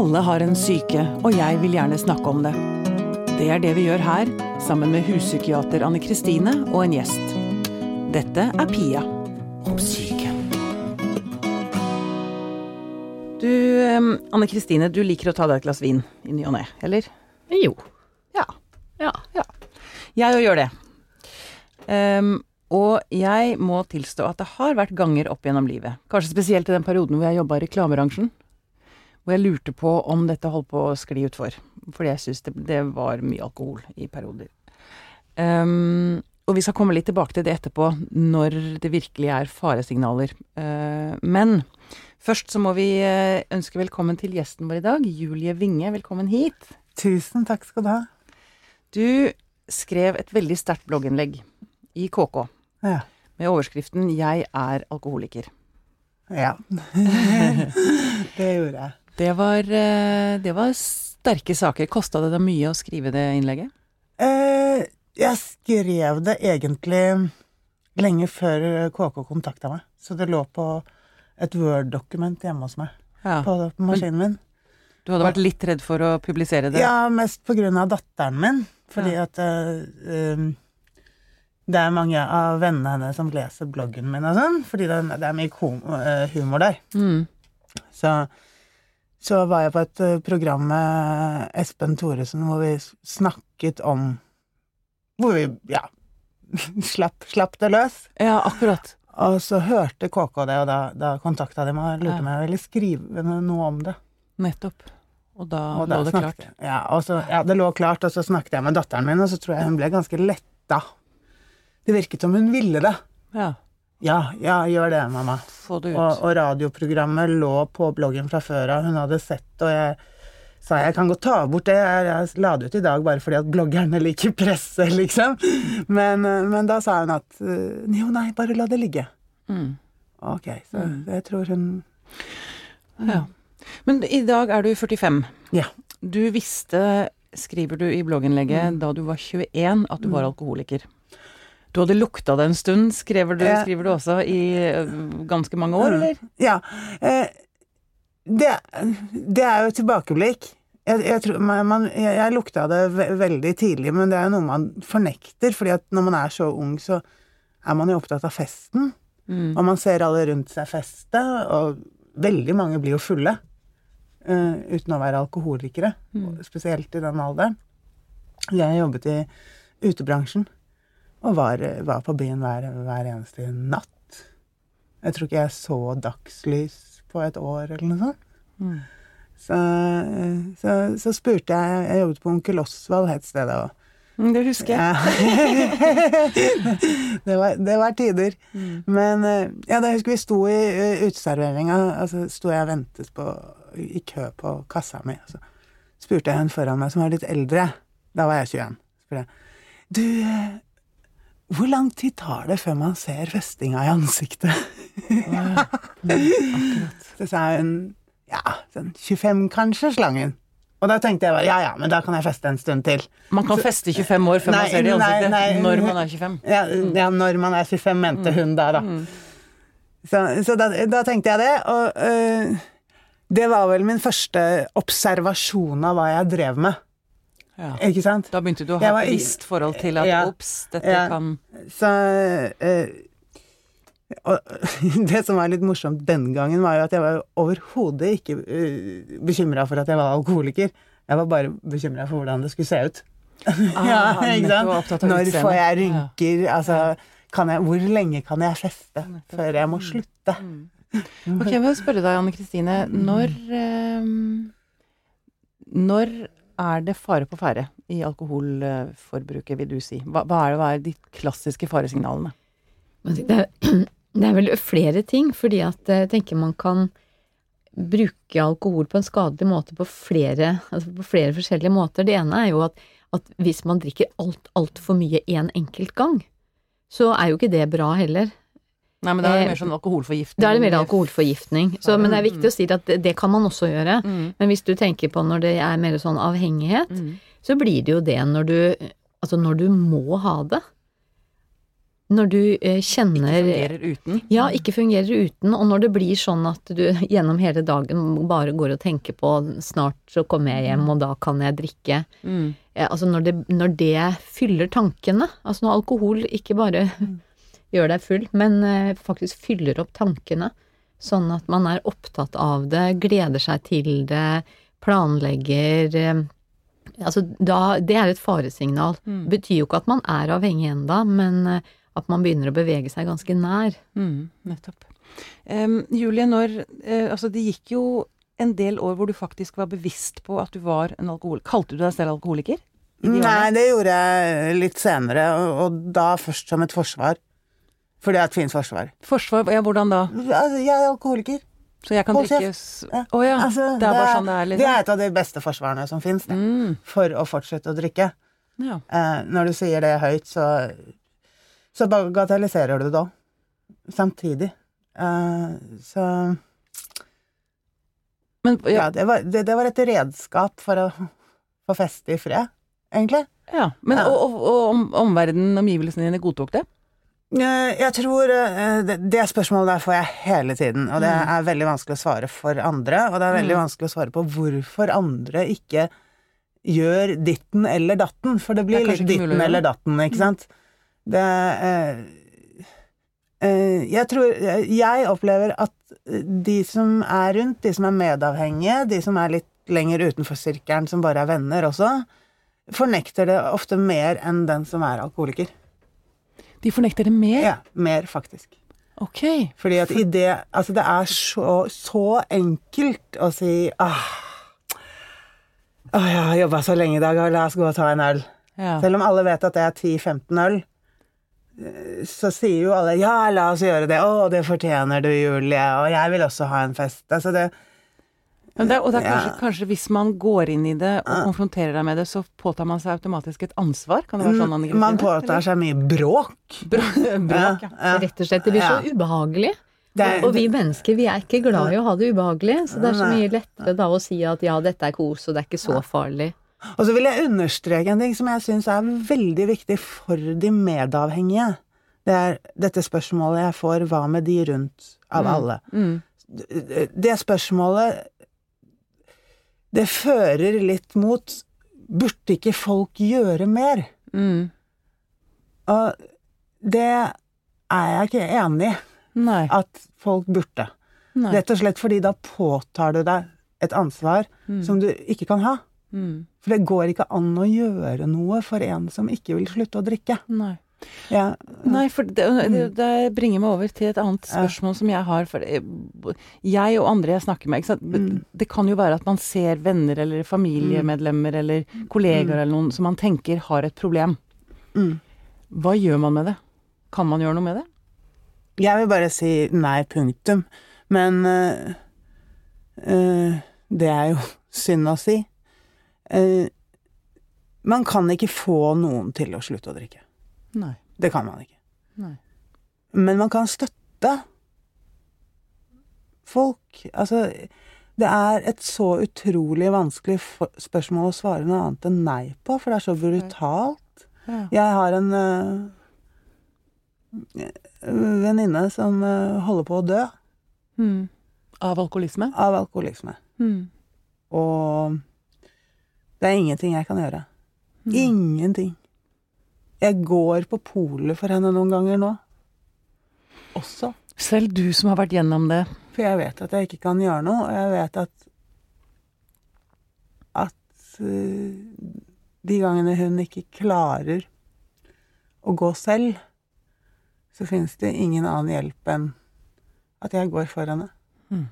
Alle har en syke, og jeg vil gjerne snakke om det. Det er det vi gjør her, sammen med huspsykiater Anne Kristine og en gjest. Dette er Pia om syke. Du, Anne Kristine, du liker å ta deg et glass vin i ny og ne, eller? Jo. Ja. Ja. Jeg òg gjør det. Um, og jeg må tilstå at det har vært ganger opp gjennom livet, kanskje spesielt i den perioden hvor jeg jobba i reklamebransjen, hvor jeg lurte på om dette holdt på å skli utfor. Fordi jeg syns det, det var mye alkohol i perioder. Um, og vi skal komme litt tilbake til det etterpå, når det virkelig er faresignaler. Uh, men først så må vi eh, ønske velkommen til gjesten vår i dag, Julie Winge. Velkommen hit. Tusen takk skal du ha. Du skrev et veldig sterkt blogginnlegg i KK Ja. med overskriften 'Jeg er alkoholiker'. ja. det gjorde jeg. Det var, eh, det var sterke saker. Kosta det deg mye å skrive det innlegget? Eh, jeg skrev det egentlig lenge før KK kontakta meg, så det lå på et Word-dokument hjemme hos meg Ja. på, på maskinen min. Du hadde vært litt redd for å publisere det? Ja, mest på grunn av datteren min, fordi Ja. at um, det er mange av vennene hennes som leser bloggen min og sånn, fordi det, det er mye eh, humor der. Mm. Så, så var jeg på et eh, program med Espen Thoresen hvor vi snakket om Hvor vi, ja slapp, slapp det løs. ja, akkurat. Og så hørte KK det, og da, da kontakta de meg og lurte på om jeg ville skrive noe om det. Nettopp. Og da Og da lå det snakket- klart. Ja, og så, ja, det lå klart, og så snakket jeg med datteren min, og så tror jeg hun ble ganske letta. Det virket som hun ville det. Ja. Ja, ja, gjør det, mamma. Få det ut. Og, og radioprogrammet lå på bloggen fra før av. Hun hadde sett, og jeg sa jeg kan godt ta bort det. Jeg, la det ut i dag bare fordi at bloggerne liker presse, liksom. Men, eh, men da sa hun at eh, jo, nei, bare la det ligge. Mm. Ok, så jeg tror hun Ja. Men i dag er du 45. Ja. Du visste, skriver du i blogginnlegget, da du var 21 at du var alkoholiker. Du hadde lukta det en stund, skriver du, skriver du også, i ganske mange år, eller? Ja. Eh, det, det er jo et tilbakeblikk. Jeg, jeg, tror, man, man, jeg, jeg lukta det ve veldig tidlig, men det er jo noe man fornekter. fordi at når man er så ung, så er man jo opptatt av festen. Mm. Og man ser alle rundt seg feste, og veldig mange blir jo fulle. Uh, uten å være alkoholikere, Mm. spesielt i den alderen. Jeg jobbet i utebransjen, og var, var på byen hver, hver eneste natt. Jeg tror ikke jeg så dagslys på et år, eller noe sånt. Mm. Så, så, så spurte jeg Jeg jobbet på Onkel Osvald, het stedet. Og, Mm, Det husker jeg. det, var, det var tider. Mm. Men eh, ja, da husker vi sto i uh, uteserveringa, altså sto jeg og ventet på, i kø på kassa mi. Og så spurte jeg hun foran meg som var litt eldre. Da var jeg 21. Spurte jeg, du, eh, hvor lang tid tar det før man ser festinga i ansiktet? Så sa hun ja, sånn 25 kanskje, slangen. Og da tenkte jeg bare ja ja, men da kan jeg feste en stund til. Man kan feste 25 år før Nei, man ser det i ansiktet. nei. Når man er 25. Ja, ja når man er 25, mente hun da, da. Så, så da, da tenkte jeg det, og øh, det var vel min første observasjon av hva jeg drev med. Ja. Ikke sant? Da begynte du å ha var et i- visst forhold til at Ja. ops, dette Ja. kan Så øh, og det som var litt morsomt den gangen, var jo at jeg var overhodet ikke uh, bekymra for at jeg var alkoholiker. Jeg var bare bekymra for hvordan det skulle se ut. ja, Ah, ikke sant? Når får jeg Ja. rynker? Altså, kan jeg, hvor lenge kan jeg feste før jeg må slutte? Ok, jeg må spørre deg, Anne Kristine. Når ehm, Når er det fare på ferde i alkoholforbruket, vil du si? Hva, hva, er, hva er de klassiske faresignalene? Det er, det er vel flere ting, fordi at eh, jeg tenker man kan bruke alkohol på en skadelig måte på flere, altså på flere forskjellige måter. Det ene er jo at, at hvis man drikker alt, altfor mye en enkelt gang, så er jo ikke det bra heller. Nei, men da er det Eh, mer sånn alkoholforgiftning. Da er det mer alkoholforgiftning. Så, men det er viktig å si at det, det kan man også gjøre. Mm. Men hvis du tenker på når det er mer sånn avhengighet, Mm. så blir det jo det når du Altså når du må ha det. når du eh, Ikke fungerer uten. Ja, ikke fungerer uten, og når det blir sånn at du gjennom hele dagen bare går og tenker på snart så kommer jeg hjem, og da kan jeg drikke. Mm. Eh, Altså når det, når det fyller tankene, altså når alkohol ikke bare gjør deg full, men eh, faktisk fyller opp tankene, sånn at man er opptatt av det, gleder seg til det, planlegger eh, Altså da Det er et faresignal. Mm. Det betyr jo ikke at man er avhengig enda, men eh, at man begynner å bevege seg ganske nær. Mm, nettopp. Um, Julie, når uh, Altså, det gikk jo en del år hvor du faktisk var bevisst på at du var en alkoholiker. Kalte du deg selv alkoholiker? De Nei, årene? det gjorde jeg litt senere, og, og da først som et forsvar. For det er et fint forsvar. Forsvar, ja, hvordan da? Altså, jeg er alkoholiker. Så jeg kan drikke Å s- Ja. Altså, det er bare sånn det er, Det liksom? er et av de beste forsvarene som fins. Mm, For å fortsette å drikke. ja. Eh, når du sier det høyt, så, så bagatelliserer du det òg. Samtidig. Eh, så Men ja, ja, det, var, det, det var et redskap for å få feste i fred, egentlig. ja. Men, Ja. Og, og, og om, omverdenen, omgivelsene dine, godtok det? Eh, Jeg tror eh, det, spørsmålet der får jeg hele tiden, og det er veldig vanskelig å svare for andre. Og det er veldig Mm. vanskelig å svare på hvorfor andre ikke gjør ditten eller datten, for det blir Det litt ditten mulig eller datten, ikke sant? Det eh, Jeg tror Jeg opplever at de som er rundt, de som er medavhengige, de som er litt lenger utenfor sirkelen, som bare er venner også, fornekter det ofte mer enn den som er alkoholiker. De fornekter det mer? Ja, mer faktisk. Ok. Fordi at i det Altså, det er så, så enkelt å si ah, Å, jeg har jobba så lenge i dag, la oss gå og ta en øl. Ja. Selv om alle vet at det er 10-15 øl, eh, så sier jo alle ja, la oss gjøre det. Å, det fortjener du, Julie. Og jeg vil også ha en fest. Altså det Men det, og det er kanskje, Ja. kanskje hvis man går inn i det og konfronterer deg med det, så påtar man seg automatisk et ansvar? Kan det være sånn, Anne Kristine? Man påtar seg mye bråk. Bråk, bråk, ja. Ja, Rett og slett. Det blir så Ja. ubehagelig. Det er- og vi mennesker, vi er ikke glad i å ha det ubehagelig, så det er så mye lettere da å si at ja, dette er kos, og det er ikke så farlig. Og så vil jeg understreke en ting som jeg syns er veldig viktig for de medavhengige. Det er dette spørsmålet jeg får hva med de rundt, av alle. Mm. Det spørsmålet Det fører litt mot Burde ikke folk gjøre mer? Mm. Og det er jeg ikke enig i Nei. at folk burde. Nei. Rett og slett fordi da påtar du deg et ansvar Mm. som du ikke kan ha. Mm. For det går ikke an å gjøre noe for en som ikke vil slutte å drikke. Nei. Ja, Nei, for det, det, det bringer meg over til et annet Ja. spørsmål som jeg har. For jeg og andre jeg snakker med? Mm. det kan jo være at man ser venner eller familiemedlemmer eller kollegaer eller noen som man tenker har et problem. mm. Hva gjør man med det? Kan man gjøre noe med det? Jeg vil bare si nei, punktum. Men øh, øh, det er jo synd å si. Uh, man kan ikke få noen til å slutte å drikke. Nei. Det kan man ikke. Nei. Men man kan støtte folk. Altså, det er et så utrolig vanskelig spørsmål å svare noe annet enn nei på, for det er så brutalt. Ja. Jeg har en øh, venninne som øh, holder på å dø Mm. Av alkoholisme? av alkoholisme. Mm. Og det er ingenting jeg kan gjøre. Ingenting. Jeg går på polet for henne noen ganger nå. Også. Selv du som har vært gjennom det. For jeg vet at jeg ikke kan gjøre noe, og jeg vet at at øh, de gangene hun ikke klarer å gå selv, så finnes det ingen annen hjelp enn at jeg går for henne. Mm.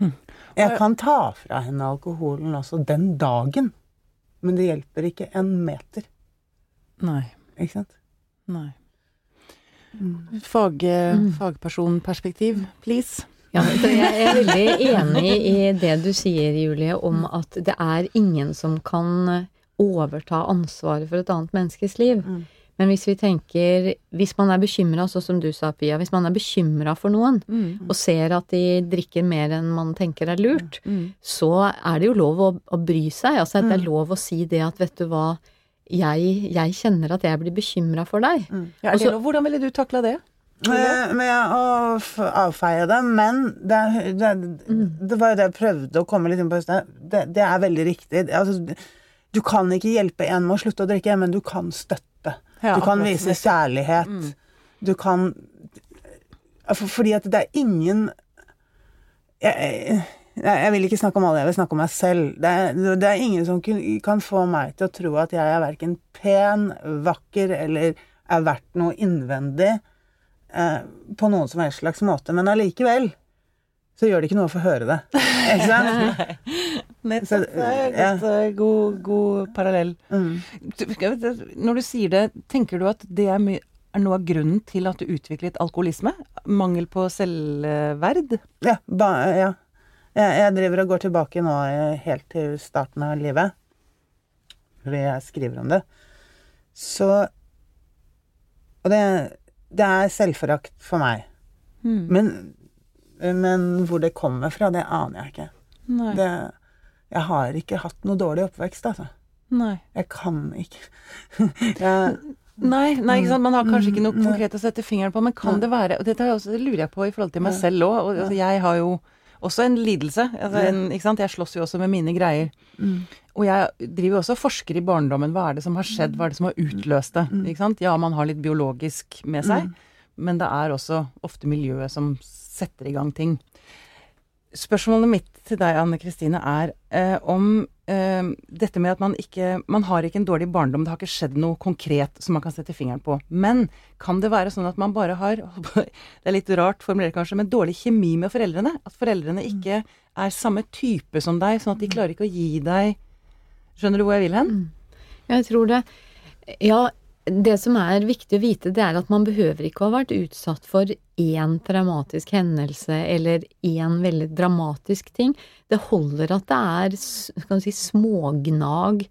Hm. Jeg kan ta fra henne alkoholen også den dagen, men det hjelper ikke en meter. Nei. Ikke sant? Nei. Fag, Fagpersonperspektiv, please. Ja, jeg er veldig enig i det du sier, Julie, om at det er ingen som kan overta ansvaret for et annet menneskes liv. Mm. Men hvis vi tenker Hvis man er bekymra, sånn som du sa, Pia, hvis man er bekymra for noen, Mm. og ser at de drikker mer enn man tenker er lurt, Mm. så er det jo lov å, å bry seg. Altså, det Mm. er lov å si det at vet du hva, jeg, jeg kjenner at jeg blir bekymra for deg. Ja, Også, hvordan ville du takla det? Eh, Med å avfeie det, men det, det, det var jo det jeg prøvde å komme litt inn på i sted. Det, det er veldig riktig. Altså, du kan ikke hjelpe en med å slutte å drikke, men du kan støtte. Ja, du kan vise kjærlighet. Du kan for, Fordi at det er ingen jeg, jeg, vil ikke snakke om alle, jeg vil snakke om meg selv. Det er, det er ingen som kan få meg til å tro at jeg er verken pen, vakker eller er verdt noe innvendig eh, på noen som helst slags måte. Men allikevel så gjør det ikke noe å få høre det. Ikke sant? Nettopp. Så, Det er ja. eh, god, god parallell. Mm. Når du sier det, tenker du at det er, er noe av grunnen til at du utviklet alkoholisme? Mangel på selvverd? Ja. Ba, ja. Jeg, jeg driver og går tilbake nå eh, helt til starten av livet. Fordi jeg skriver om det. Så Og det, det er selvforakt for meg. Mm. Men, men hvor det kommer fra, det aner jeg ikke. Det, jeg har ikke hatt noe dårlig oppvekst, altså. Nei. Jeg kan ikke jeg, Nei, nei, ikke sant? Man har kanskje ikke noe Mm, konkret å sette fingeren på, men kan det være Og dette er også, det lurer jeg på i forhold til meg selv òg. Og altså, jeg har jo også en lidelse. Altså, en, ikke sant? Jeg slåss jo også med mine greier. mm, Og jeg driver jo også og forsker i barndommen. Hva er det som har skjedd? Hva er det som har utløst det? Ikke sant? Ja, man har litt biologisk med seg, men det er også ofte miljøet som setter i gang ting. Spørsmålet mitt til deg, Anne Kristine, er eh, om dette med at man ikke Man har ikke en dårlig barndom, det har ikke skjedd noe konkret som man kan sette fingeren på. Men kan det være sånn at man bare har Det er litt rart formulert kanskje, men dårlig kjemi med foreldrene? At foreldrene ikke er samme type som deg, sånn at de klarer ikke å gi deg Skjønner du hvor jeg vil hen? Jeg tror det. Ja, det som er viktig å vite, det er at man behøver ikke å ha vært utsatt for én traumatisk hendelse eller én veldig dramatisk ting. Det holder at det er si, smågnag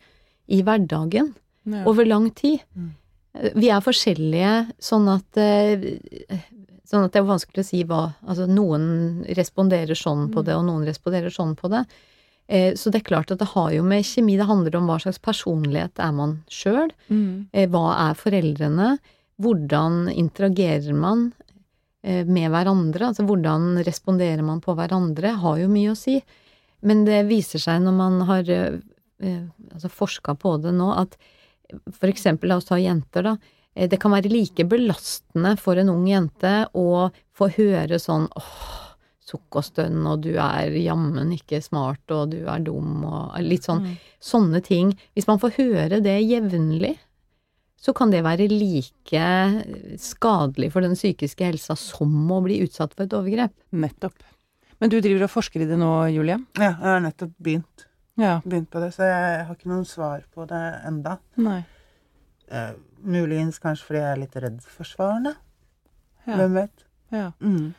i hverdagen Ja. over lang tid. Vi er forskjellige, sånn at eh, Sånn at det er vanskelig å si hva Altså, noen responderer sånn på det, og noen responderer sånn på det. Eh, Så det er klart at det har jo med kjemi Det handler om hva slags personlighet er man sjøl. Mm. Eh, Hva er foreldrene? Hvordan interagerer man eh, med hverandre? Altså hvordan responderer man på hverandre? Har jo mye å si. Men det viser seg når man har altså forska på det nå, at for eksempel, la oss ta jenter, da. Det kan være like belastende for en ung jente å få høre sånn åh, sukk og stønn, og du er jammen ikke smart, og du er dum, og litt sånn sånne ting. Hvis man får høre det jevnlig, så kan det være like skadelig for den psykiske helsa som å bli utsatt for et overgrep. Nettopp. Men du driver og forsker i det nå, Julie? ja, jeg har nettopp begynt, Ja. begynt på det, så jeg har ikke noen svar på det enda. Nei. Eh, muligens kanskje fordi jeg er litt redd for svarene. Ja. Hvem vet? ja. Mm.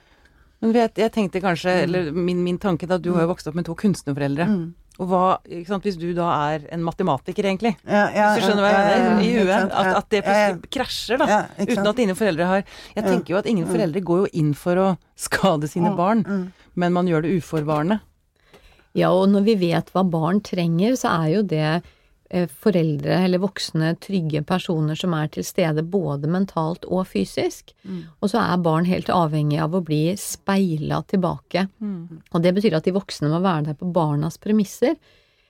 Men jeg, jeg tenkte kanskje, eller min, min tanke da, du har jo vokst opp med to kunstnerforeldre. Mm. Og hva, ikke sant, hvis du da er en matematiker, egentlig, Ja, ja, hvis du skjønner hva jeg ja, mener, i huet, at, at det plutselig krasjer, da. Uten at dine foreldre har Jeg tenker jo at ingen Mm. foreldre går jo inn for å skade sine Mm, barn, mm. men man gjør det uforvarende. Ja, og når vi vet hva barn trenger, så er jo det foreldre eller voksne, trygge personer som er til stede både mentalt og fysisk. Mm. Og så er barn helt avhengig av å bli speila tilbake. Og det betyr at de voksne må være der på barnas premisser.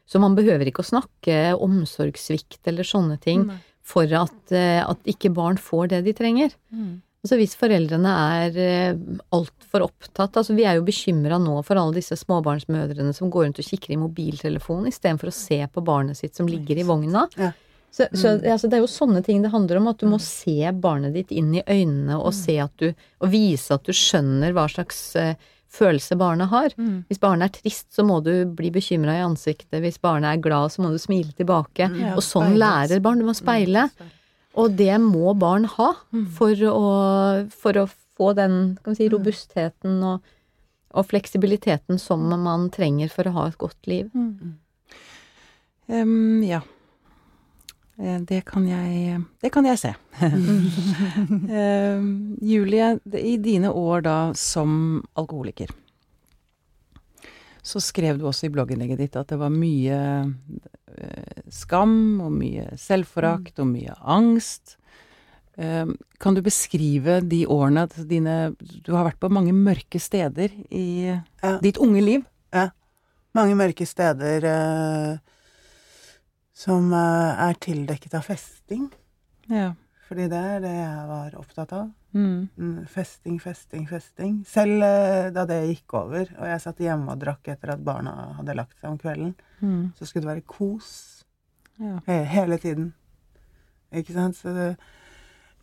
Så man behøver ikke å snakke omsorgssvikt eller sånne ting mm. for at, eh, at ikke barn får det de trenger. Altså hvis foreldrene er eh, altfor opptatt altså Vi er jo bekymra nå for alle disse småbarnsmødrene som går rundt og kikker i mobiltelefonen istedenfor å se på barnet sitt som ligger i vogna. Ja. Så, så altså, det er jo sånne ting det handler om, at du må se barnet ditt inn i øynene og se at du Og vise at du skjønner hva slags eh, følelse barnet har. Hvis barnet er trist, så må du bli bekymra i ansiktet. Hvis barnet er glad, så må du smile tilbake. Ja, og sånn lærer barn. Du må speile. Og det må barn ha for å, for å få den si, robustheten og, og fleksibiliteten som man trenger for å ha et godt liv. Em, ja. Eh, Det kan jeg Det kan jeg se. um, Julie, i dine år da som alkoholiker, så skrev du også i blogginnlegget ditt at det var mye eh, skam og mye selvforakt og mye angst. Um, kan du beskrive de årene at dine Du har vært på mange mørke steder i Ja. ditt unge liv. Ja. Mange mørke steder eh, som eh, er tildekket av festing. Ja. Fordi det er det jeg var opptatt av. Mm. Mm, Festing, festing, festing. Selv eh, da det gikk over, og jeg satt hjemme og drakk etter at barna hadde lagt seg om kvelden, Mm. så skulle det være kos Ja. he hele tiden. Ikke sant? Så det,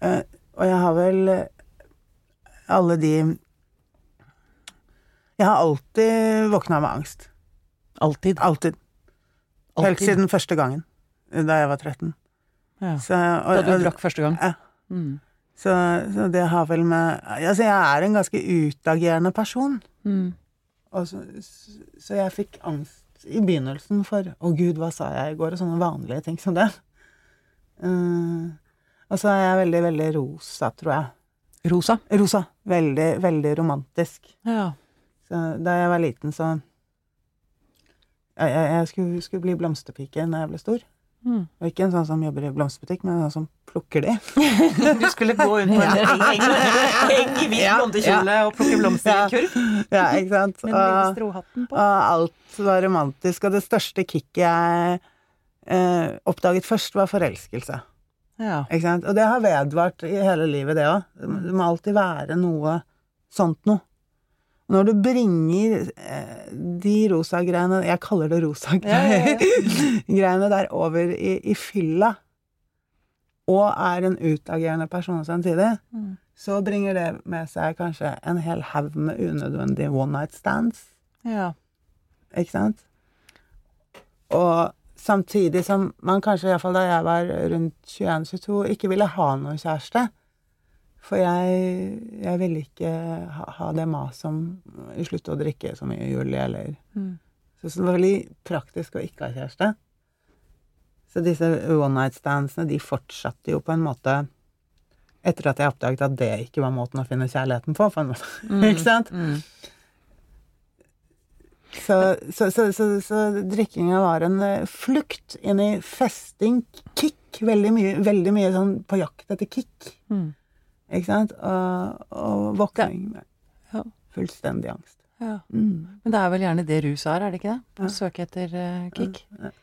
eh, og jeg har vel eh, alle de Jeg har alltid våkna med angst. Alltid. Alltid. Helt siden første gangen, da jeg var 13. Ja. Så, og, Da du drakk første gang. Ja. Mm. Så, så det har vel med Altså, jeg er en ganske utagerende person. Mm. Så, så jeg fikk angst i begynnelsen for 'Å, gud, hva sa jeg i går?' og sånne vanlige ting som det. Uh, og så er jeg veldig, veldig rosa, tror jeg. Rosa. Rosa. Veldig, veldig romantisk. Ja. Så da jeg var liten, så jeg, jeg skulle, skulle bli blomsterpike når jeg ble stor. Mm. Og ikke en sånn som jobber i blomsterbutikk, men en sånn som plukker de. Du skulle gå rundt på en heng, i hvit blondekjole og plukke blomster i en kurv Ja, ikke sant? Og- Og alt var romantisk, og det største kicket jeg eh, oppdaget først, var forelskelse. Ja. Ikke sant? Og det har vedvart i hele livet, det òg. Det må alltid være noe sånt noe. Når du bringer eh, de rosa greiene Jeg kaller det rosa Ja, ja, greiene der over i, i fylla, og er en utagerende person samtidig, Mm. så bringer det med seg kanskje en hel haug med unødvendige one night stands. ja. Ikke sant? Og samtidig som man kanskje, iallfall da jeg var rundt 21-22, ikke ville ha noen kjæreste. For jeg, jeg ville ikke ha, ha det maset om slutte å drikke så mye, Julie, eller Mm. Så det var veldig praktisk å ikke ha kjæreste. Så disse one night standsene, de fortsatte jo på en måte etter at jeg oppdaget at det ikke var måten å finne kjærligheten på, på en måte. ikke sant? Mm. Så, så, så, så, så drikkinga var en eh, flukt inn i festing, kick. Veldig mye, veldig mye sånn på jakt etter kick. Mm. Ikke sant? Og, og våkning med Ja. fullstendig angst. Ja. Mm. Men det er vel gjerne det rus er, er det ikke det? Å Ja. søke etter uh, kick. Ja, og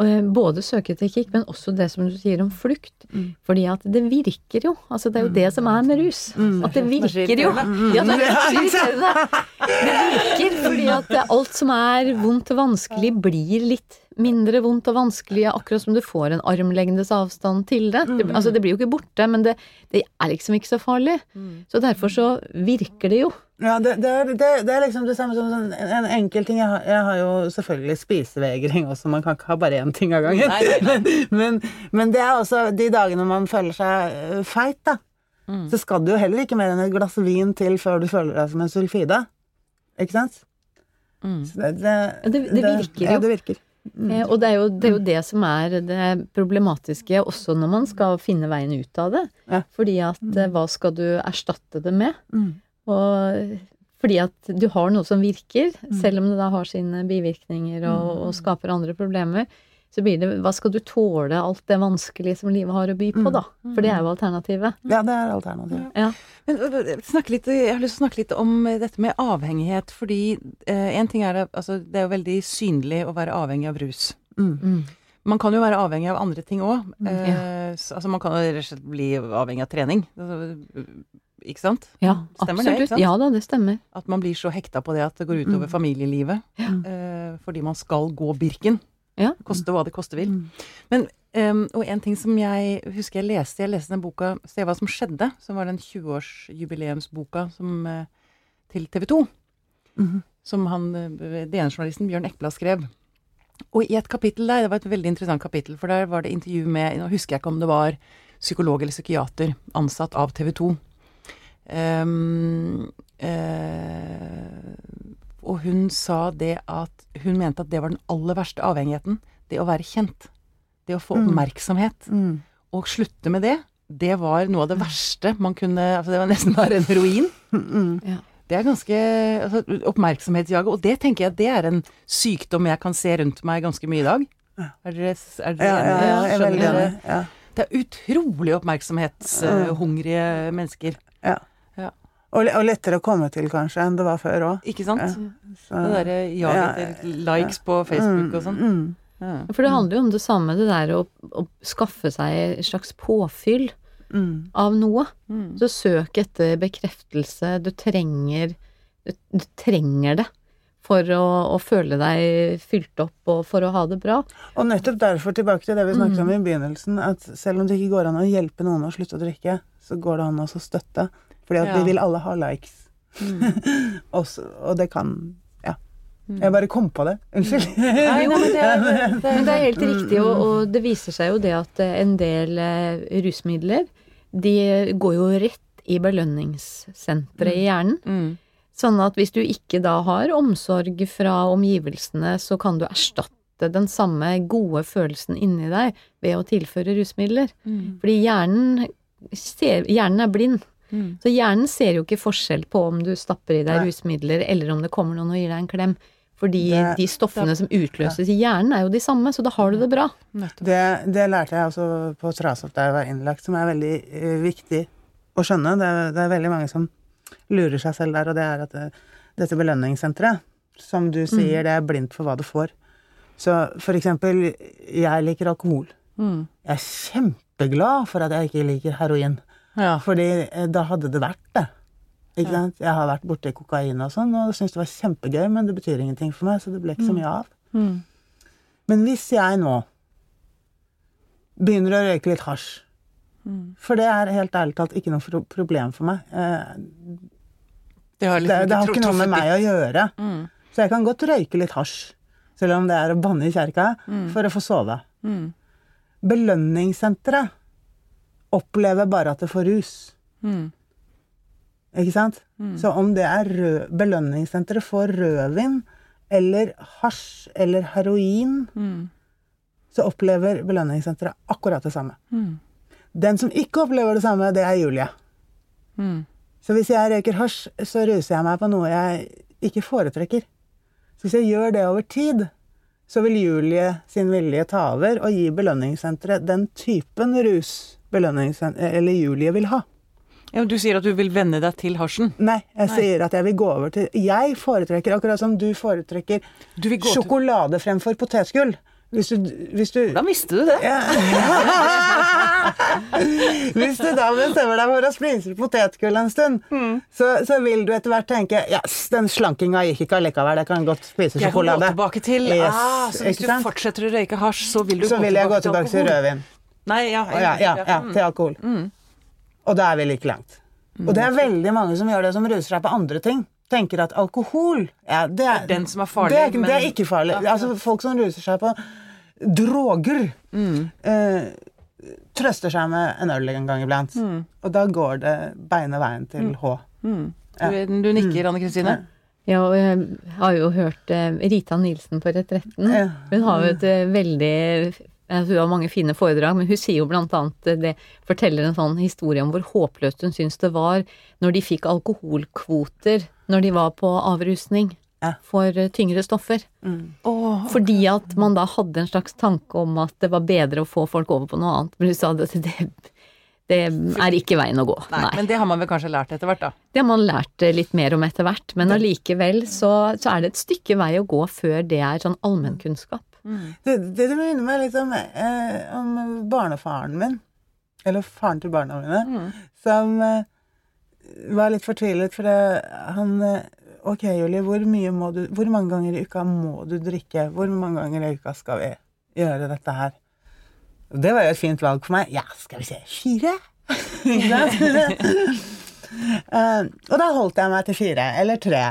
eh, både søketeknikk, men også det som du sier om flukt. Mm. Fordi at det virker jo. Altså det er jo det som er med rus. Mm. At det er virker jo. Ja, det så. Det virker fordi at alt som er vondt og vanskelig, blir litt mindre vondt og vanskelig, akkurat som du får en armlengdes avstand til det. det altså det blir jo ikke borte, men det, det er liksom ikke så farlig. Mm. Så derfor så virker det jo. Ja, det, det, er, det, det er liksom det samme som sånn, en, en enkel ting. Jeg har, jeg har jo selvfølgelig spisevegring også, man kan ikke ha bare én ting av gangen. Nei, nei, Men, men det er også de dagene man føler seg øh, feit, da. Mm. Så skal du jo heller ikke mer enn et glass vin til før du føler deg som en sulfide. Ikke sant? Mm. Det, det, Det- det virker Ja, jo. det virker. Eh, og det er, jo, det er jo det som er det problematiske også når man skal finne veien ut av det. Ja. Fordi at eh, hva skal du erstatte det med? Mm. Og fordi at du har noe som virker, Mm. selv om det da har sine bivirkninger og, og skaper andre problemer, så blir det Hva skal du tåle alt det vanskelige som livet har å by på, Mm. da? For det er jo alternativet. Ja, det er alternativet. Ja. Men litt, jeg har lyst til å snakke litt om eh, dette med avhengighet, fordi eh, en ting er altså, det er jo veldig synlig å være avhengig av rus. Mm. Mm. Man kan jo være avhengig av andre ting òg. ja. altså, man kan rett og slett bli avhengig av trening. Altså, ikke sant? ja, Stemmer det, ikke sant? Ja da, det stemmer. At man blir så hekta på det at det går utover Mm. familielivet. Ja. eh, fordi man skal gå Birken. Ja. Koste hva det koste vil. Mm. Men, um, og en ting som jeg husker jeg leste, jeg leste den boka 'Se hva som skjedde', som var den 20-årsjubileumsboka som, eh, til TV 2. Mhm. Som han, uh, DN-journalisten Bjørn Ekblad skrev. Og i et kapittel der, det var et veldig interessant kapittel, for der var det intervju med Nå husker jeg ikke om det var psykolog eller psykiater ansatt av TV 2. Em, uh, og hun sa det at hun mente at det var den aller verste avhengigheten. Det å være kjent. Det å få Mm. oppmerksomhet. Mm. Og slutte med det, det var noe av det verste man kunne Altså det var nesten bare en heroin. Mm. Ja. Det er ganske altså, Oppmerksomhetsjaget. Og det tenker jeg det er en sykdom jeg kan se rundt meg ganske mye i dag. Er dere, er Ja, dere ja, ja, jeg er veldig enig. Ja. Det er utrolig oppmerksomhetshungrige mennesker. ja. Ja. Og, og lettere å komme til, kanskje, enn det var før òg. Ikke sant? Så- Det derre jaget Ja, etter likes på Facebook og sånn. Mm, Ja. For det handler jo om det samme, det der å, å skaffe seg et slags påfyll mm, av noe. Mm. Så søk etter bekreftelse. Du trenger Du, du trenger det for å, å føle deg fylt opp og for å ha det bra. Og nettopp derfor tilbake til det vi snakket om i begynnelsen, at selv om det ikke går an å hjelpe noen å slutte å drikke, så går det an å støtte. Fordi at Ja. vi vil alle ha likes. Også, og det kan Ja. Jeg bare kom på det. Unnskyld. Nei, nei, men det er, det det er helt Mm, riktig, og, og det viser seg jo det at eh, en del eh, rusmidler, de går jo rett i belønningssenteret i hjernen. mm. Sånn at hvis du ikke da har omsorg fra omgivelsene, så kan du erstatte den samme gode følelsen inni deg ved å tilføre rusmidler. Mm. Fordi hjernen, hjernen er blind. Mm. Så hjernen ser jo ikke forskjell på om du stapper i deg Nei. rusmidler, eller om det kommer noen og gir deg en klem. Fordi Det- de stoffene som utløses i hjernen, er jo de samme, så da har du det bra. Det, det lærte jeg også på Trasopp da jeg var innlagt, som er veldig uh, viktig å skjønne. Det, er- det er veldig mange som lurer seg selv der, og det er at det, dette belønningssenteret, som du sier, det er blindt for hva du får. Så for eksempel, jeg liker alkohol. Mm. Jeg er kjempeglad for at jeg ikke liker heroin, Ja. fordi eh, da hadde det vært det. Ikke sant? Jeg har vært borti kokain og sånn, og syntes det var kjempegøy, men det betyr ingenting for meg, så det ble ikke så mye av. Mm. Men hvis jeg nå begynner å røyke litt hasj Mm. For det er helt ærlig talt ikke noe problem for meg. Eh, Det har, liksom det har ikke noe med meg å gjøre. Mm. Så jeg kan godt røyke litt hasj, selv om det er å banne i kjerka, for å få sove. Mm. Belønningssenteret opplever bare at det får rus. Mm. Ikke sant? Så om det er rød, belønningssenteret for rødvin eller hasj eller heroin, Mm. så opplever belønningssenteret akkurat det samme. Mm. Den som ikke opplever det samme, det er Julie. Mm. Så hvis jeg røyker hasj, så ruser jeg meg på noe jeg ikke foretrekker. Så hvis jeg gjør det over tid, så vil Julie sin vilje ta over og gi belønningssenteret den typen rus eller Julie vil ha. Ja, men du sier at du vil venne deg til hasjen. Nei, jeg Nei. sier at jeg vil gå over til Jeg foretrekker, akkurat som du foretrekker, Du gå til sjokolade fremfor potetgull. Hvis du, hvis du Da visste du det? ja. Hvis du da bestemmer deg for å spise potetgull en stund, Mm. så, så vil du etter hvert tenke Yes, den slankinga gikk ikke allikevel, jeg kan godt spise Jeg kan gå sjokolade. tilbake til Yes, ah, Så hvis du sant? fortsetter å røyke hasj, så vil du Så gå vil jeg gå tilbake tilbake til rødvin. Nei, ja, jeg, Ja, ja, ja, Mm. til alkohol. Mm. Og da er vi like langt. Og det er veldig mange som gjør det, som ruser seg på andre ting. Tenker at alkohol ja, det, er, Den som er farlig, det, er, ikke- det er ikke farlig. Ja. Altså, folk som ruser seg på droger, Mm. eh, trøster seg med en øl en gang iblant. Mm. Og da går det beine veien til H. Mm. Ja. Du, du nikker, Anne Kristine? Ja, og jeg har jo hørt eh, Rita Nilsen på Retretten. Ja. Hun har jo et eh, veldig Hun har mange fine foredrag, men hun sier jo blant annet eh, det Forteller en sånn historie om hvor håpløst hun syns det var når de fikk alkoholkvoter når de var på avrusning for eh, tyngre stoffer. Mm. Åh, Fordi at man da hadde en slags tanke om at det var bedre å få folk over på noe annet. Men hun sa at det, det er ikke veien å gå. nei, Nei. Men det har man vel kanskje lært etter hvert, da. Det har man lært eh, litt mer om etter hvert, men allikevel så, så er det et stykke vei å gå før det er sånn allmennkunnskap. Det, det, det minner meg litt om, eh, om barnefaren min, eller faren til barna mine, Mm. som eh, var litt fortvilet fordi han eh, Ok, Julie, hvor, du, hvor mange ganger i uka må du drikke? Hvor mange ganger i uka skal vi gjøre dette her? Det var jo et fint valg for meg. Ja, skal vi se Fire? uh. Og da holdt jeg meg til fire, eller tre.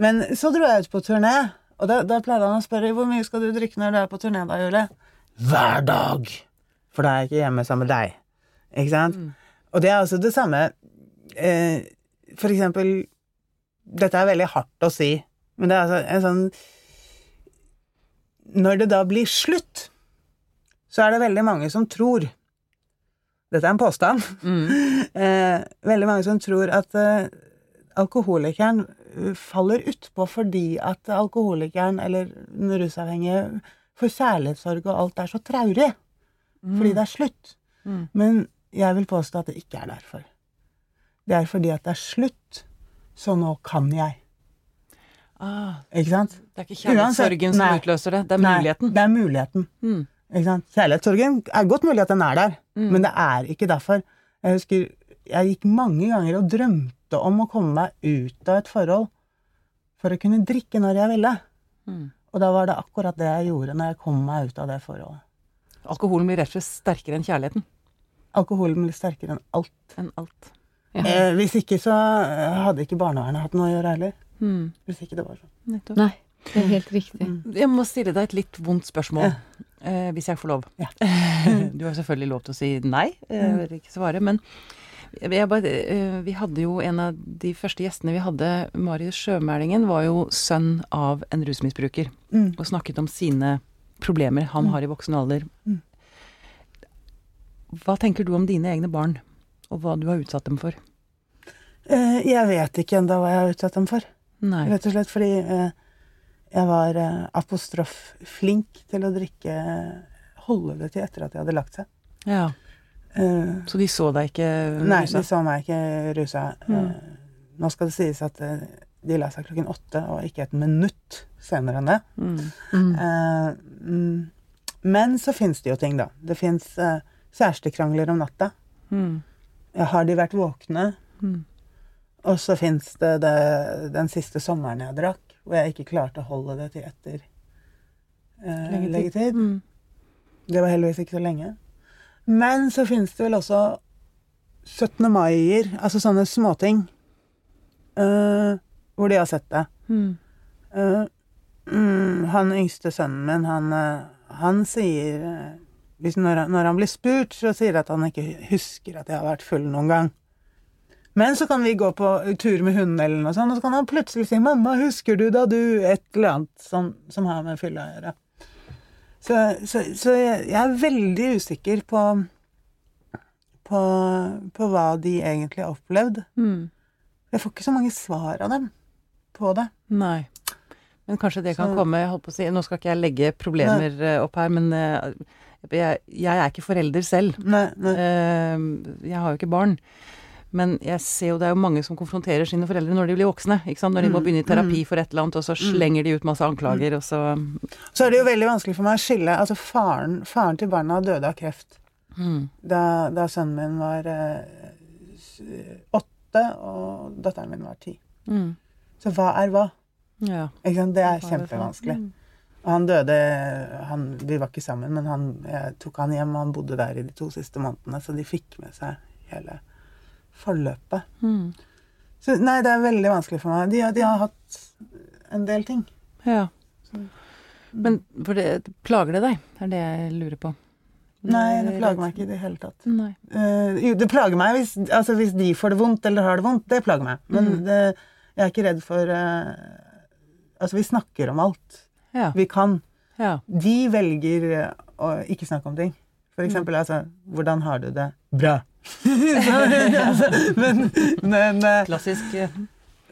Men så dro jeg ut på turné, og da, da pleide han å spørre hvor mye skal du drikke når du er på turné, da, Julie? Hver dag! For da er jeg ikke hjemme sammen med deg. Ikke sant? Og det er altså det samme eh, For eksempel Dette er veldig hardt å si, men det er altså en sånn Når det da blir slutt, så er det veldig mange som tror Dette er en påstand. eh, veldig mange som tror at eh, alkoholikeren faller utpå fordi at alkoholikeren eller den rusavhengige For kjærlighetssorg og alt er så traurig. Fordi det er slutt. Mm. Men jeg vil påstå at det ikke er derfor. Det er fordi at det er slutt, så nå kan jeg. Ah, Ikke sant? det er ikke kjærlighetssorgen som utløser det, det er Nei, muligheten. det er muligheten. Mm. Kjærlighetssorgen er godt mulig at den er der, Mm. men det er ikke derfor. Jeg husker jeg gikk mange ganger og drømte om å komme meg ut av et forhold for å kunne drikke når jeg ville. Mm. Og da var det akkurat det jeg gjorde når jeg kom meg ut av det forholdet. Alkoholen blir rett og slett sterkere enn kjærligheten. Alkoholen blir sterkere enn alt. Enn alt. Ja. Eh, hvis ikke så eh, hadde ikke barnevernet hatt noe å gjøre heller. Mm. Hvis ikke det var sånn. Nettopp. Nei, det er helt riktig. Mm. Jeg må stille deg et litt vondt spørsmål, eh, hvis jeg får lov. Ja. du har selvfølgelig lov til å si nei, eh, jeg vil ikke svare, men bare, eh, vi hadde jo en av de første gjestene vi hadde, Marius Sjømælingen, var jo sønn av en rusmisbruker, Mm. og snakket om sine problemer han har i voksen alder. Mm. Hva tenker du om dine egne barn, og hva du har utsatt dem for? Eh, jeg vet ikke ennå hva jeg har utsatt dem for. Nei. Rett og slett fordi eh, jeg var eh, apostrof flink til å drikke Holde det til etter at de hadde lagt seg. Ja, Eh, så de så deg ikke nei, de så meg ikke rusa. Mm. Uh, nå skal det sies at eh, de la seg klokken åtte, og ikke et minutt senere enn det. Mm. Mm. Eh, mm, men så fins det jo ting, da. Det fins kjærestekrangler om natta. Mm. Ja, har de vært våkne? Mm. Og så fins det, det den siste sommeren jeg drakk, hvor jeg ikke klarte å holde det til etter eh, leggetid. Mm. Det var heldigvis ikke så lenge. Men så finnes det vel også 17. mai-er, altså sånne småting, uh, hvor de har sett det. Mm. Uh, mm, han yngste sønnen min, han, eh, han sier når, han- når han blir spurt, så sier han at han ikke husker at jeg har vært full noen gang. Men så kan vi gå på tur med hunden, eller noe sånt, og så kan han plutselig si 'Mamma, husker du da du Et eller annet som, som har med fylla å gjøre. Så, så, så jeg, jeg er veldig usikker på, på, på hva de egentlig har opplevd. Mm. Jeg får ikke så mange svar av dem på det. Nei. Men kanskje det kan Så- komme jeg holdt på å si, Nå skal ikke jeg legge problemer nei. opp her, men eh, jeg, jeg er ikke forelder selv. Nei, nei. Eh, Jeg har jo ikke barn. Men jeg ser jo det er jo mange som konfronterer sine foreldre når de blir voksne. ikke sant? Når de må Mm, begynne i terapi mm. for et eller annet, og så slenger de ut masse anklager, og så Så er det jo veldig vanskelig for meg å skille Altså, faren, faren til barna døde av kreft mm. da, da sønnen min var eh, åtte, og datteren min var ti. Mm. Så hva er hva? Ja. Det er kjempevanskelig. Mm. Og han døde han, Vi var ikke sammen, men han, jeg tok han hjem, og han bodde der i de to siste månedene, så de fikk med seg hele forløpet. Mm. Så nei, det er veldig vanskelig for meg. De, de har hatt en del ting. ja. Så- Men for det, plager det deg? Det er det jeg lurer på. Nei, det plager meg ikke i det hele tatt. Eh, jo, det plager meg hvis, altså, hvis de får det vondt eller har det vondt. Det plager meg. Men Mm. det, jeg er ikke redd for uh, Altså, vi snakker om alt. Ja. Vi kan. ja. De velger å ikke snakke om ting. For eksempel altså Hvordan har du det? Bra. Men, men, Klassisk eh,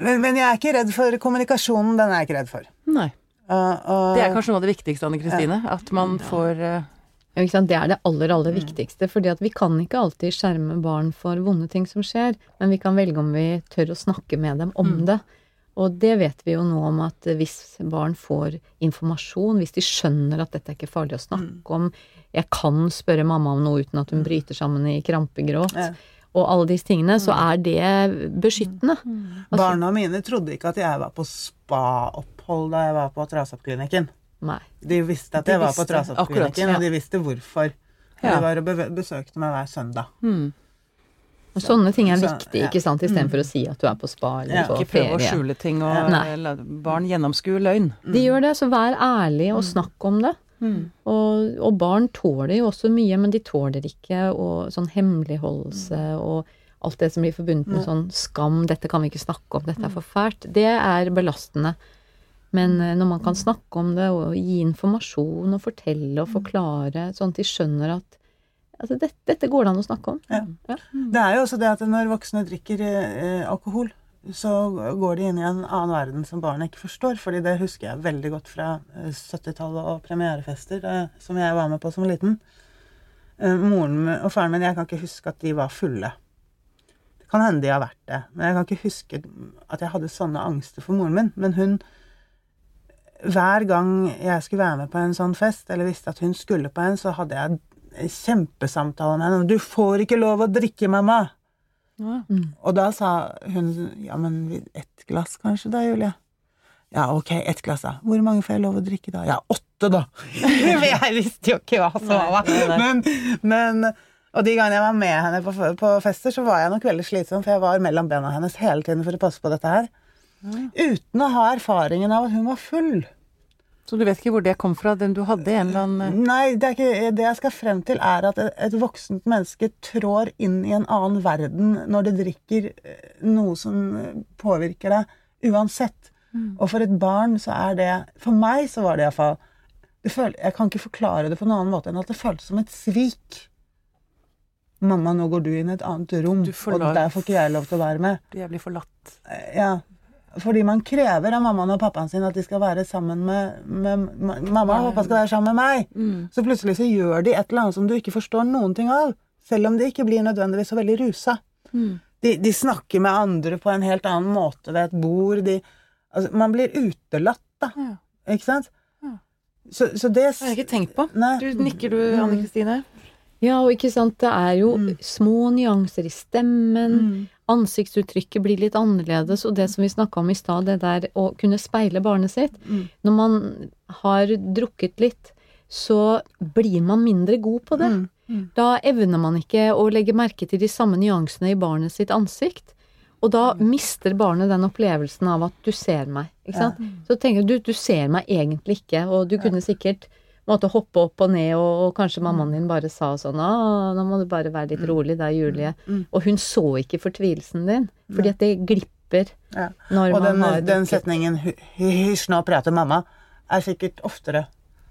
men, men jeg er ikke redd for kommunikasjonen. Den er jeg ikke redd for. Nei. Uh, uh, Det er kanskje noe av det viktigste, Anne Kristine. At man får eh, Ja, ikke sant? Det er det aller, aller viktigste. fordi at vi kan ikke alltid skjerme barn for vonde ting som skjer, men vi kan velge om vi tør å snakke med dem om Mm. Og det vet vi jo nå om at hvis barn får informasjon, hvis de skjønner at dette er ikke farlig å snakke om, jeg kan spørre mamma om noe uten at hun bryter sammen i krampegråt, Ja. og alle disse tingene, så er det beskyttende. Altså, Barna mine trodde ikke at jeg var på spa-opphold da jeg var på Trasoppklinikken. De visste at De jeg var på Trasoppklinikken, ja. og de visste hvorfor. Ja. De var og besøkte meg hver søndag. mm, Og sånne ting er viktig, ikke sant, istedenfor å si at du er på spa eller Ja. på Ikke prøve å skjule ting, og Ja. La barn gjennomskue løgn. De gjør det, så vær ærlig og snakk om det. Mm. Og, og barn tåler jo også mye, men de tåler ikke og, sånn hemmeligholdelse og alt det som blir forbundet med sånn skam, dette kan vi ikke snakke om, dette er for fælt. Det er belastende. Men eh, når man kan snakke om det og gi informasjon og fortelle og forklare, sånn at de skjønner at altså, dette, dette går det an å snakke om. Ja. Ja. Det er jo også det at når voksne drikker eh, alkohol, så går de inn i en annen verden som barnet ikke forstår. fordi det husker jeg veldig godt fra eh, 70-tallet og premierefester eh, som jeg var med på som liten. Eh, Moren og faren min, jeg kan ikke huske at de var fulle. Det kan hende de har vært det, men jeg kan ikke huske at jeg hadde sånne angster for moren min. Men hun Hver gang jeg skulle være med på en sånn fest, eller visste at hun skulle på en, så hadde jeg kjempesamtale med henne. 'Du får ikke lov å drikke, mamma!' Ja. Og da sa hun ja, men ett glass kanskje da, Julie? Ja, ok, ett glass da. Hvor mange får jeg lov å drikke da? Ja, åtte da. Jeg visste jo ikke hva som var Men, men Og de gangene jeg var med henne på, på fester, så var jeg nok veldig slitsom, for jeg var mellom bena hennes hele tiden for å passe på dette her. Uten å ha erfaringen av at hun var full. Så du vet ikke hvor det kom fra, den du hadde en eller annen Nei, det, er ikke, det jeg skal frem til, er at et, voksent menneske trår inn i en annen verden når det drikker eh, noe som eh, påvirker deg, uansett. Og for et barn så er det For meg så var det iallfall Jeg kan ikke forklare det på noen annen måte enn at det føltes som et svik. Mamma, nå går du inn i et annet rom, og der får ikke jeg lov til å være med. Jeg blir forlatt. Ja, fordi man krever av mammaen og pappaen sin at de skal være sammen med, med ma- Mamma og pappa skal være sammen med meg. Mm. Så plutselig så gjør de et eller annet som du ikke forstår noen ting av. Selv om de ikke blir nødvendigvis så veldig rusa. Mm. De, de snakker med andre på en helt annen måte ved et bord. De, altså, man blir utelatt, da. Ja. Ikke sant? Ja. Så, så det Det har jeg ikke tenkt på. Nei. Du nikker du, Anne Kristine? Ja, og ikke sant, det er jo små nyanser i stemmen, Mm. Ansiktsuttrykket blir litt annerledes, og det som vi snakka om i stad, det der å kunne speile barnet sitt. Mm. Når man har drukket litt, så blir man mindre god på det. Mm. Mm. Da evner man ikke å legge merke til de samme nyansene i barnet sitt ansikt. Og da mister barnet den opplevelsen av at du ser meg. Ikke sant? Så tenker du, du ser meg egentlig ikke, og du kunne sikkert måtte hoppe opp og ned, og, og kanskje mammaen din bare sa sånn Å, nå må du bare være litt rolig, det er Julie. Mm. Og hun så ikke fortvilelsen din, fordi at det glipper Ja. når Og man den, har den setningen 'hysj, nå prater mamma', er sikkert oftere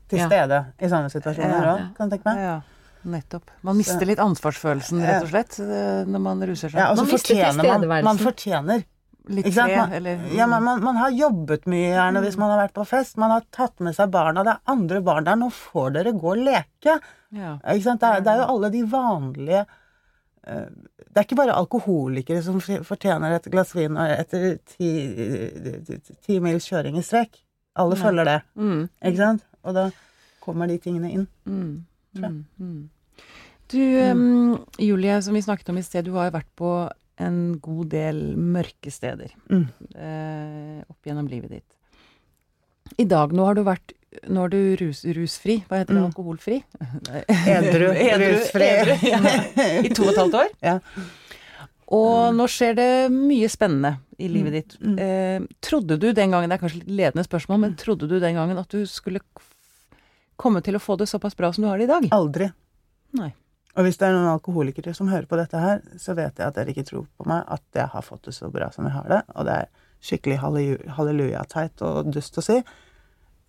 til Ja. stede i sånne situasjoner Ja. kan du tenke meg. Ja, nettopp. Man mister litt ansvarsfølelsen, rett og slett, eh, når man ruser seg. Ja, og så fortjener man. Man fortjener. Litt Man, eller ja, men man, man har jobbet mye gjerne hvis man har vært på fest. Man har tatt med seg barna. Det er andre barn der. Nå får dere gå og leke. ja. Ikke sant? Det, er, det er jo alle de vanlige eh, Det er ikke bare alkoholikere som fortjener et glass vin etter ti, ti mils kjøring i strekk. Alle Nei. følger det. Mm, Ikke sant? Og da kommer de tingene inn. mm, Tror jeg. mm, mm. Du, um, Julie, som vi snakket om i sted, du har jo vært på en god del mørke steder Mm. eh, opp gjennom livet ditt. I dag nå har du vært Nå er du rus, rusfri. Hva heter det? Mm. Alkoholfri? Edru, rusfri. edru, ja. I to og et halvt år. Ja. Og nå skjer det mye spennende i livet ditt. Mm. Eh, trodde du den gangen, det er kanskje litt ledende spørsmål, men trodde du den gangen at du skulle komme til å få det såpass bra som du har det i dag? Aldri. Nei. Og hvis det er noen alkoholikere som hører på dette her, så vet jeg at dere ikke tror på meg at jeg har fått det så bra som jeg har det. Og det er skikkelig halleluja- halleluja-teit og dust å si.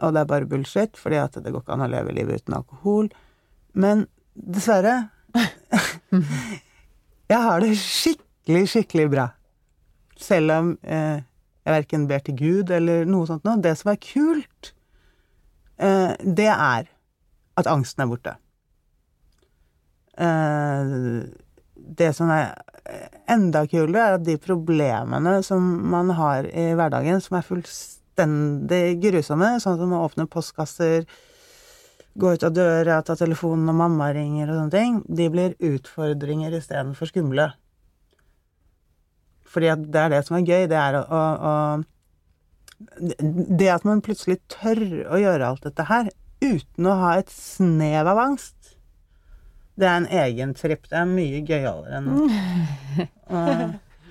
Og det er bare bullshit, fordi at det går ikke an å leve livet uten alkohol. Men dessverre Jeg har det skikkelig, skikkelig bra. Selv om eh, jeg verken ber til Gud eller noe sånt noe. Det som er kult, eh, det er at angsten er borte. Eh, det som er enda kulere, er at de problemene som man har i hverdagen, som er fullstendig grusomme, sånn som å åpne postkasser, gå ut av døra, ta telefonen når mamma ringer og sånne ting, de blir utfordringer istedenfor skumle. Fordi at det er det som er gøy, det er å, å, å Det at man plutselig tør å gjøre alt dette her uten å ha et snev av angst, det er en egen tripp. Det er mye gøyere enn og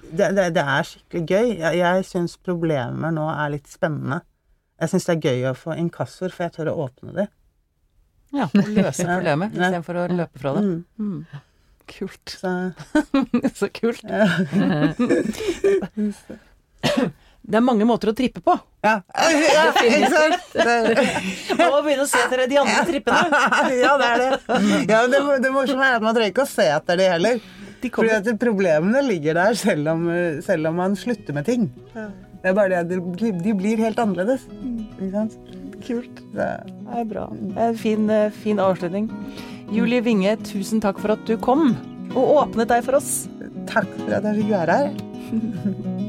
det, det, det er skikkelig gøy. Jeg, jeg syns problemer nå er litt spennende. Jeg syns det er gøy å få inkassor, for jeg tør å åpne dem. Ja, å løse problemet istedenfor å løpe fra det. Mm. Mm. Kult. Så, Så kult. Det er mange måter å trippe på. Ja, ja ikke sant? Man må begynne å se etter de andre trippene. ja, det er det. Ja, det, det morsomme er at man trenger ikke å se etter de heller. De Fordi at problemene ligger der selv om, selv om man slutter med ting. Det er bare det at de blir- de blir helt annerledes. Ikke sant? Kult. Det, Det er bra. Det er en fin, eh, fin avslutning. Julie Winge, tusen takk for at du kom og åpnet deg for oss. takk for at jeg fikk være her.